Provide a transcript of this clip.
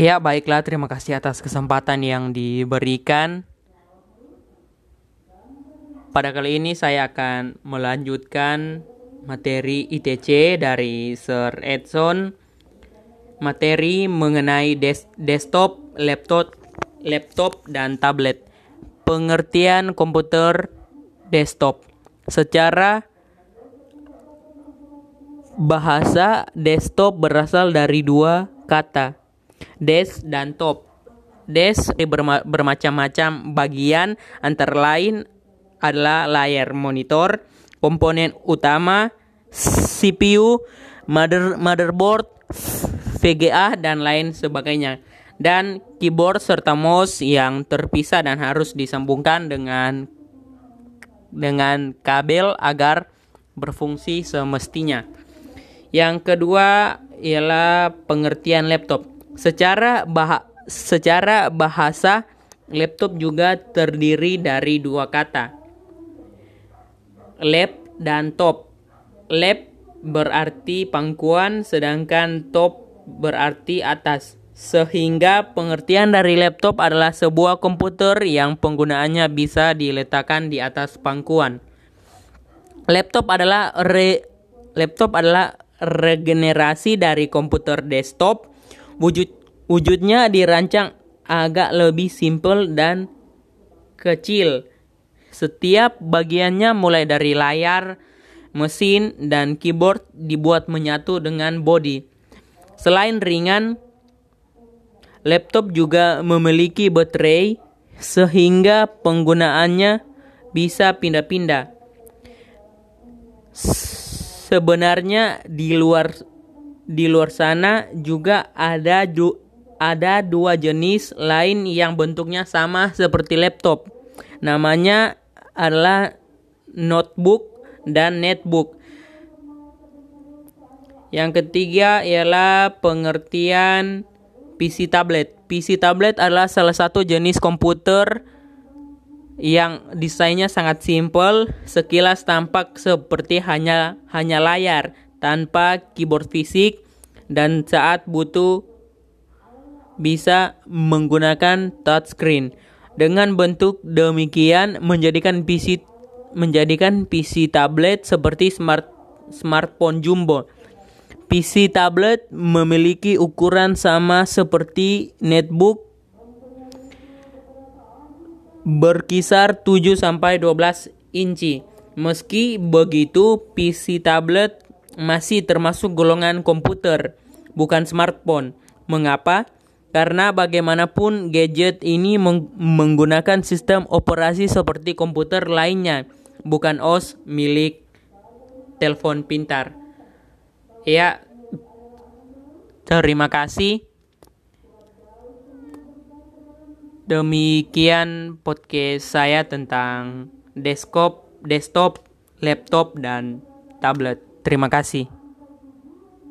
Ya, baiklah. Terima kasih atas kesempatan yang diberikan. Pada kali ini saya akan melanjutkan materi ITC dari Sir Edson. Materi mengenai des desktop, laptop, laptop dan tablet. Pengertian komputer desktop. Secara bahasa desktop berasal dari dua kata, des dan top. Des berma bermacam-macam bagian antara lain adalah layar monitor, komponen utama, CPU, mother motherboard, VGA dan lain sebagainya. Dan keyboard serta mouse yang terpisah dan harus disambungkan dengan dengan kabel agar berfungsi semestinya. Yang kedua ialah pengertian laptop. Secara bah secara bahasa laptop juga terdiri dari dua kata. Lap dan top. Lap berarti pangkuan sedangkan top berarti atas. Sehingga pengertian dari laptop adalah sebuah komputer yang penggunaannya bisa diletakkan di atas pangkuan. Laptop adalah re laptop adalah regenerasi dari komputer desktop. Wujud wujudnya dirancang agak lebih simpel dan kecil. Setiap bagiannya mulai dari layar, mesin, dan keyboard dibuat menyatu dengan body. Selain ringan, laptop juga memiliki baterai sehingga penggunaannya bisa pindah-pindah sebenarnya di luar di luar sana juga ada ju, ada dua jenis lain yang bentuknya sama seperti laptop. Namanya adalah notebook dan netbook. Yang ketiga ialah pengertian PC tablet. PC tablet adalah salah satu jenis komputer yang desainnya sangat simpel, sekilas tampak seperti hanya hanya layar tanpa keyboard fisik dan saat butuh bisa menggunakan touchscreen. Dengan bentuk demikian menjadikan PC menjadikan PC tablet seperti smart smartphone jumbo. PC tablet memiliki ukuran sama seperti netbook berkisar 7 sampai 12 inci. Meski begitu, PC tablet masih termasuk golongan komputer, bukan smartphone. Mengapa? Karena bagaimanapun gadget ini meng menggunakan sistem operasi seperti komputer lainnya, bukan OS milik telepon pintar. Ya, terima kasih. Demikian podcast saya tentang desktop, desktop, laptop dan tablet. Terima kasih.